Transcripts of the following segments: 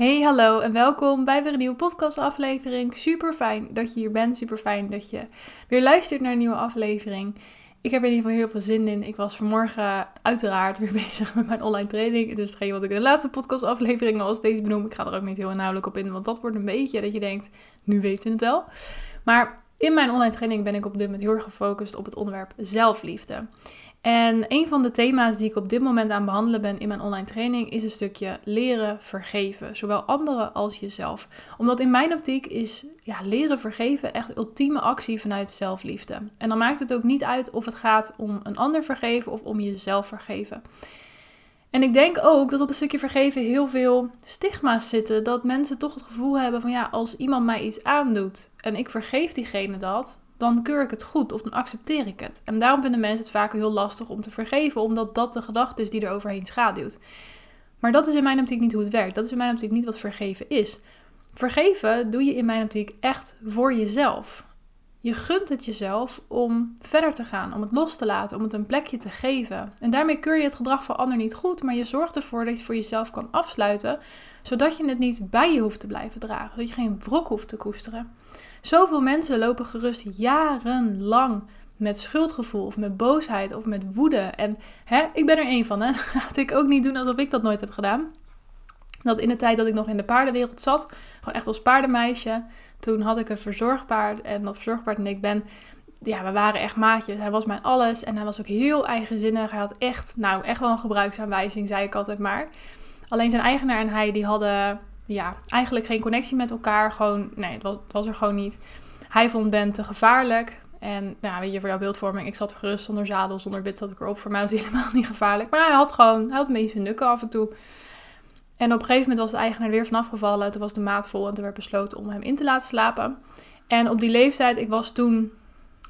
Hey, hallo en welkom bij weer een nieuwe podcastaflevering. Super fijn dat je hier bent. Super fijn dat je weer luistert naar een nieuwe aflevering. Ik heb er in ieder geval heel veel zin in. Ik was vanmorgen uiteraard weer bezig met mijn online training. Het is hetgeen wat ik in de laatste podcastaflevering al steeds benoem. Ik ga er ook niet heel inhoudelijk op in, want dat wordt een beetje dat je denkt, nu weten we het wel. Maar in mijn online training ben ik op dit moment heel erg gefocust op het onderwerp zelfliefde. En een van de thema's die ik op dit moment aan behandelen ben in mijn online training is een stukje leren vergeven, zowel anderen als jezelf. Omdat in mijn optiek is ja, leren vergeven echt ultieme actie vanuit zelfliefde. En dan maakt het ook niet uit of het gaat om een ander vergeven of om jezelf vergeven. En ik denk ook dat op een stukje vergeven heel veel stigma's zitten. Dat mensen toch het gevoel hebben van ja, als iemand mij iets aandoet en ik vergeef diegene dat, dan keur ik het goed of dan accepteer ik het. En daarom vinden mensen het vaak heel lastig om te vergeven, omdat dat de gedachte is die er overheen schaduwt. Maar dat is in mijn optiek niet hoe het werkt. Dat is in mijn optiek niet wat vergeven is. Vergeven doe je in mijn optiek echt voor jezelf. Je gunt het jezelf om verder te gaan, om het los te laten, om het een plekje te geven. En daarmee keur je het gedrag van ander niet goed, maar je zorgt ervoor dat je het voor jezelf kan afsluiten, zodat je het niet bij je hoeft te blijven dragen, zodat je geen wrok hoeft te koesteren. Zoveel mensen lopen gerust jarenlang met schuldgevoel of met boosheid of met woede. En hè, ik ben er één van, hè. Laat ik ook niet doen alsof ik dat nooit heb gedaan. Dat in de tijd dat ik nog in de paardenwereld zat, gewoon echt als paardenmeisje, toen had ik een verzorgpaard en dat verzorgpaard en ik ben, ja, we waren echt maatjes. Hij was mijn alles en hij was ook heel eigenzinnig. Hij had echt, nou, echt wel een gebruiksaanwijzing, zei ik altijd maar. Alleen zijn eigenaar en hij, die hadden ja, eigenlijk geen connectie met elkaar. Gewoon, nee, het was, was er gewoon niet. Hij vond Ben te gevaarlijk. En nou, weet je, voor jouw beeldvorming, ik zat gerust zonder zadel, zonder bit zat ik erop. Voor mij was hij helemaal niet gevaarlijk. Maar hij had gewoon, hij had een beetje nukken af en toe. En op een gegeven moment was de eigenaar weer vanaf gevallen. Toen was de maat vol en toen werd besloten om hem in te laten slapen. En op die leeftijd, ik was toen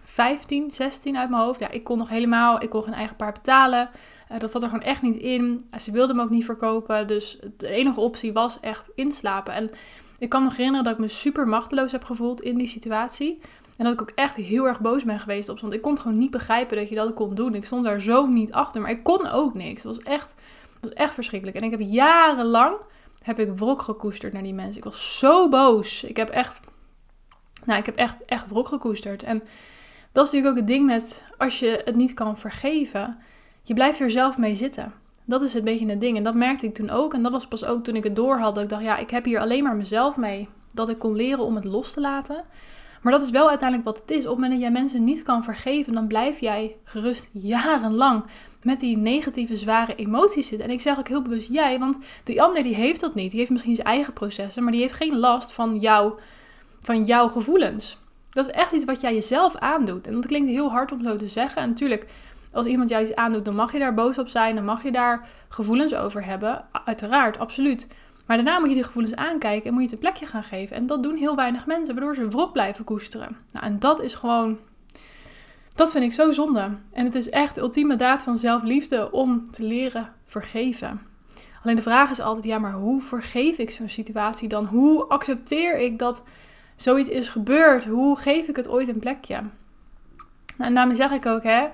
15, 16 uit mijn hoofd. Ja, ik kon nog helemaal, ik kon geen eigen paard betalen. Uh, dat zat er gewoon echt niet in. Ze wilde hem ook niet verkopen. Dus de enige optie was echt inslapen. En ik kan me herinneren dat ik me super machteloos heb gevoeld in die situatie. En dat ik ook echt heel erg boos ben geweest op. Want ik kon het gewoon niet begrijpen dat je dat kon doen. Ik stond daar zo niet achter. Maar ik kon ook niks. Het was echt, het was echt verschrikkelijk. En ik heb jarenlang heb ik wrok gekoesterd naar die mensen. Ik was zo boos. Ik heb echt, nou, ik heb echt, echt wrok gekoesterd. En dat is natuurlijk ook het ding met als je het niet kan vergeven, je blijft er zelf mee zitten. Dat is het beetje het ding. En dat merkte ik toen ook. En dat was pas ook toen ik het door had. Dat ik dacht, ja, ik heb hier alleen maar mezelf mee. Dat ik kon leren om het los te laten. Maar dat is wel uiteindelijk wat het is. Op het moment dat jij mensen niet kan vergeven, dan blijf jij gerust jarenlang met die negatieve, zware emoties zitten. En ik zeg ook heel bewust jij, want die ander die heeft dat niet. Die heeft misschien zijn eigen processen, maar die heeft geen last van, jou, van jouw gevoelens. Dat is echt iets wat jij jezelf aandoet. En dat klinkt heel hard om zo te zeggen. En natuurlijk, als iemand jou iets aandoet, dan mag je daar boos op zijn. Dan mag je daar gevoelens over hebben. Uiteraard, absoluut. Maar daarna moet je die gevoelens aankijken en moet je het een plekje gaan geven. En dat doen heel weinig mensen, waardoor ze wrok blijven koesteren. Nou, en dat is gewoon. Dat vind ik zo zonde. En het is echt de ultieme daad van zelfliefde om te leren vergeven. Alleen de vraag is altijd: ja, maar hoe vergeef ik zo'n situatie dan? Hoe accepteer ik dat zoiets is gebeurd, hoe geef ik het ooit een plekje? Nou, en daarmee zeg ik ook, hè,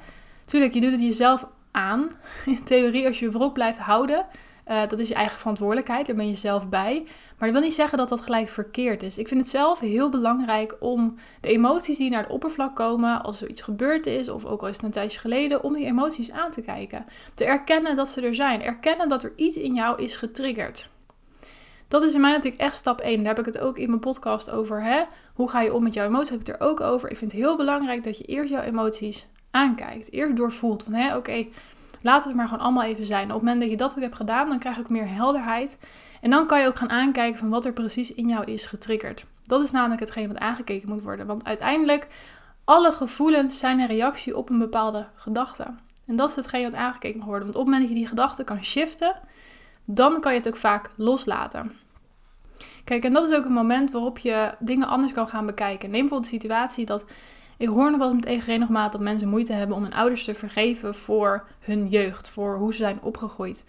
tuurlijk, je doet het jezelf aan. In theorie, als je wrok blijft houden, uh, dat is je eigen verantwoordelijkheid, daar ben je zelf bij. Maar dat wil niet zeggen dat dat gelijk verkeerd is. Ik vind het zelf heel belangrijk om de emoties die naar het oppervlak komen, als er iets gebeurd is, of ook al is het een tijdje geleden, om die emoties aan te kijken. Te erkennen dat ze er zijn. Erkennen dat er iets in jou is getriggerd. Dat is in mij natuurlijk echt stap 1. Daar heb ik het ook in mijn podcast over. Hè? Hoe ga je om met jouw emoties? Heb ik het er ook over. Ik vind het heel belangrijk dat je eerst jouw emoties aankijkt. Eerst doorvoelt van, oké, laat het maar gewoon allemaal even zijn. Op het moment dat je dat ook hebt gedaan, dan krijg ik meer helderheid. En dan kan je ook gaan aankijken van wat er precies in jou is getriggerd. Dat is namelijk hetgeen wat aangekeken moet worden. Want uiteindelijk, alle gevoelens zijn een reactie op een bepaalde gedachte. En dat is hetgeen wat aangekeken moet worden. Want op het moment dat je die gedachte kan shiften, dan kan je het ook vaak loslaten. Kijk, en dat is ook een moment waarop je dingen anders kan gaan bekijken. Neem bijvoorbeeld de situatie dat ik hoor nog wel met EG regelmatig dat mensen moeite hebben om hun ouders te vergeven voor hun jeugd, voor hoe ze zijn opgegroeid.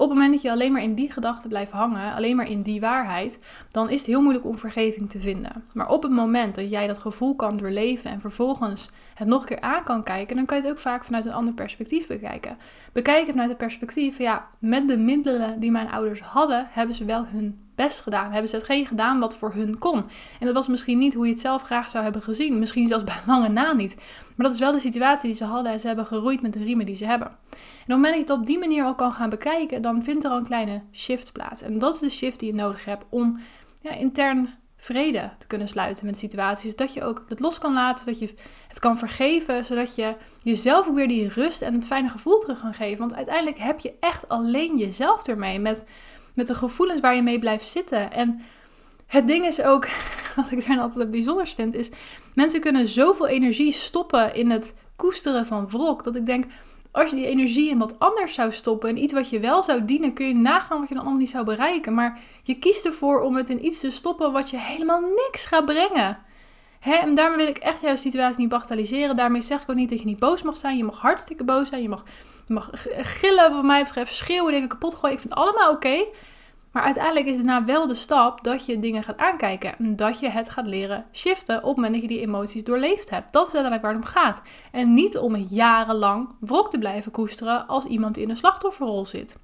Op het moment dat je alleen maar in die gedachten blijft hangen, alleen maar in die waarheid, dan is het heel moeilijk om vergeving te vinden. Maar op het moment dat jij dat gevoel kan doorleven en vervolgens het nog een keer aan kan kijken, dan kan je het ook vaak vanuit een ander perspectief bekijken. Bekijken vanuit het perspectief van ja, met de middelen die mijn ouders hadden, hebben ze wel hun best gedaan? Hebben ze hetgeen gedaan wat voor hun kon? En dat was misschien niet hoe je het zelf graag zou hebben gezien. Misschien zelfs bij lange na niet. Maar dat is wel de situatie die ze hadden en ze hebben geroeid met de riemen die ze hebben. En op het moment dat je het op die manier al kan gaan bekijken, dan vindt er al een kleine shift plaats. En dat is de shift die je nodig hebt om ja, intern vrede te kunnen sluiten met situaties. Dat je ook het los kan laten, dat je het kan vergeven, zodat je jezelf ook weer die rust en het fijne gevoel terug kan geven. Want uiteindelijk heb je echt alleen jezelf ermee, met, met de gevoelens waar je mee blijft zitten. En het ding is ook, wat ik daar altijd bijzonders vind, is mensen kunnen zoveel energie stoppen in het koesteren van wrok, dat ik denk, als je die energie in wat anders zou stoppen en iets wat je wel zou dienen, kun je nagaan wat je dan allemaal niet zou bereiken. Maar je kiest ervoor om het in iets te stoppen wat je helemaal niks gaat brengen. Hè? En daarmee wil ik echt jouw situatie niet bagatelliseren. Daarmee zeg ik ook niet dat je niet boos mag zijn. Je mag hartstikke boos zijn. Je mag, je mag gillen, wat mij betreft, schreeuwen, dingen kapot gooien. Ik vind het allemaal oké. Maar uiteindelijk is daarna wel de stap dat je dingen gaat aankijken. En dat je het gaat leren shiften op het moment dat je die emoties doorleefd hebt. Dat is uiteindelijk waar het om gaat. En niet om jarenlang wrok te blijven koesteren als iemand in een slachtofferrol zit.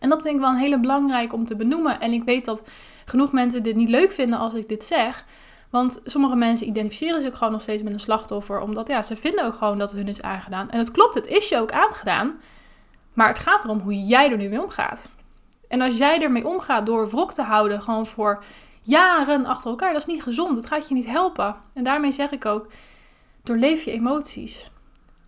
En dat vind ik wel een hele belangrijk om te benoemen. En ik weet dat genoeg mensen dit niet leuk vinden als ik dit zeg. Want sommige mensen identificeren zich ook gewoon nog steeds met een slachtoffer. Omdat ja, ze vinden ook gewoon dat het hun is aangedaan. En dat klopt, het is je ook aangedaan. Maar het gaat erom hoe jij er nu mee omgaat. En als jij ermee omgaat door wrok te houden, gewoon voor jaren achter elkaar, dat is niet gezond. Dat gaat je niet helpen. En daarmee zeg ik ook: doorleef je emoties.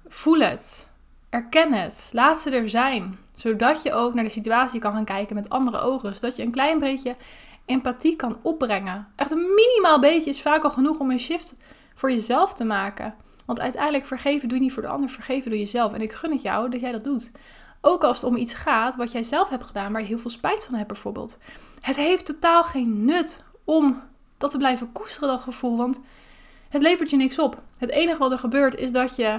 Voel het. Erken het. Laat ze er zijn. Zodat je ook naar de situatie kan gaan kijken met andere ogen. Zodat je een klein beetje empathie kan opbrengen. Echt een minimaal beetje is vaak al genoeg om een shift voor jezelf te maken. Want uiteindelijk vergeven doe je niet voor de ander, vergeven doe je jezelf. En ik gun het jou dat jij dat doet. Ook als het om iets gaat wat jij zelf hebt gedaan, waar je heel veel spijt van hebt bijvoorbeeld. Het heeft totaal geen nut om dat te blijven koesteren, dat gevoel. Want het levert je niks op. Het enige wat er gebeurt is dat je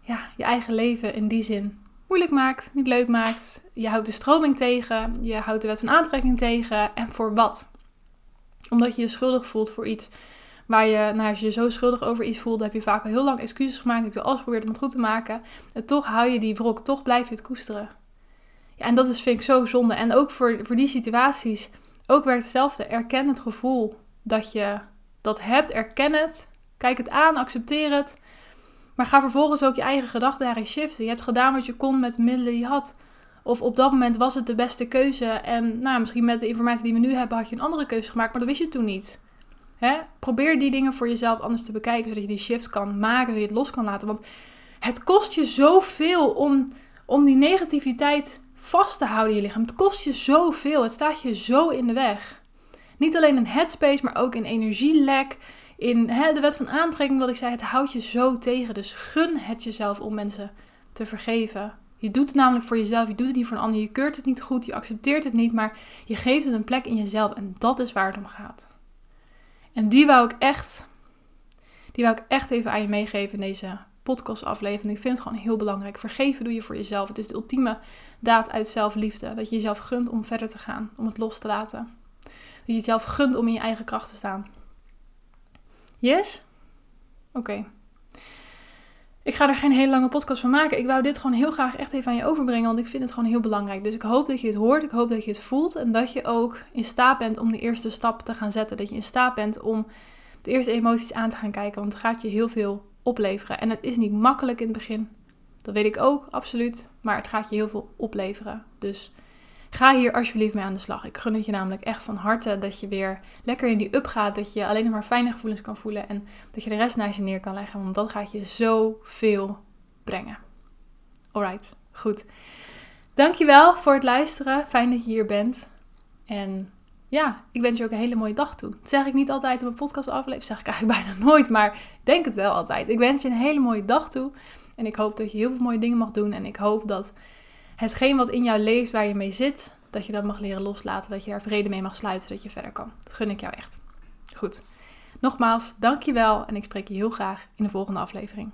ja, je eigen leven in die zin moeilijk maakt, niet leuk maakt. Je houdt de stroming tegen, je houdt de wet van aantrekking tegen. En voor wat? Omdat je je schuldig voelt voor iets Waar je, nou, als je je zo schuldig over iets voelt, heb je vaak al heel lang excuses gemaakt. Heb je alles geprobeerd om het goed te maken. En toch hou je die wrok, toch blijf je het koesteren. Ja, en dat is, vind ik zo zonde. En ook voor, voor die situaties, ook werkt hetzelfde. Erken het gevoel dat je dat hebt. Erken het. Kijk het aan, accepteer het. Maar ga vervolgens ook je eigen gedachten daarin shiften. Je hebt gedaan wat je kon met de middelen die je had. Of op dat moment was het de beste keuze. En nou, misschien met de informatie die we nu hebben, had je een andere keuze gemaakt. Maar dat wist je toen niet. Hè? Probeer die dingen voor jezelf anders te bekijken, zodat je die shift kan maken, zodat je het los kan laten. Want het kost je zoveel om, om die negativiteit vast te houden in je lichaam. Het kost je zoveel. Het staat je zo in de weg. Niet alleen in headspace, maar ook in energielek. In de wet van aantrekking, wat ik zei, het houdt je zo tegen. Dus gun het jezelf om mensen te vergeven. Je doet het namelijk voor jezelf, je doet het niet voor een ander. Je keurt het niet goed, je accepteert het niet, maar je geeft het een plek in jezelf. En dat is waar het om gaat. En die wou ik echt, die wou ik echt even aan je meegeven in deze podcastaflevering. Ik vind het gewoon heel belangrijk. Vergeven doe je voor jezelf. Het is de ultieme daad uit zelfliefde. Dat je jezelf gunt om verder te gaan, om het los te laten. Dat je jezelf gunt om in je eigen kracht te staan. Yes? Oké. Ik ga er geen hele lange podcast van maken. Ik wou dit gewoon heel graag echt even aan je overbrengen, want ik vind het gewoon heel belangrijk. Dus ik hoop dat je het hoort, ik hoop dat je het voelt en dat je ook in staat bent om de eerste stap te gaan zetten. Dat je in staat bent om de eerste emoties aan te gaan kijken, want het gaat je heel veel opleveren. En het is niet makkelijk in het begin. Dat weet ik ook, absoluut. Maar het gaat je heel veel opleveren. Dus Ga hier alsjeblieft mee aan de slag. Ik gun het je namelijk echt van harte dat je weer lekker in die up gaat. Dat je alleen nog maar fijne gevoelens kan voelen. En dat je de rest naast je neer kan leggen. Want dat gaat je zoveel brengen. Alright, goed. Dankjewel voor het luisteren. Fijn dat je hier bent. En ja, ik wens je ook een hele mooie dag toe. Dat zeg ik niet altijd in mijn podcast aflevering. zeg ik eigenlijk bijna nooit. Maar denk het wel altijd. Ik wens je een hele mooie dag toe. En ik hoop dat je heel veel mooie dingen mag doen. En ik hoop dat hetgeen wat in jou leeft, waar je mee zit, dat je dat mag leren loslaten. Dat je daar vrede mee mag sluiten, zodat je verder kan. Dat gun ik jou echt. Goed. Nogmaals, dankjewel en ik spreek je heel graag in de volgende aflevering.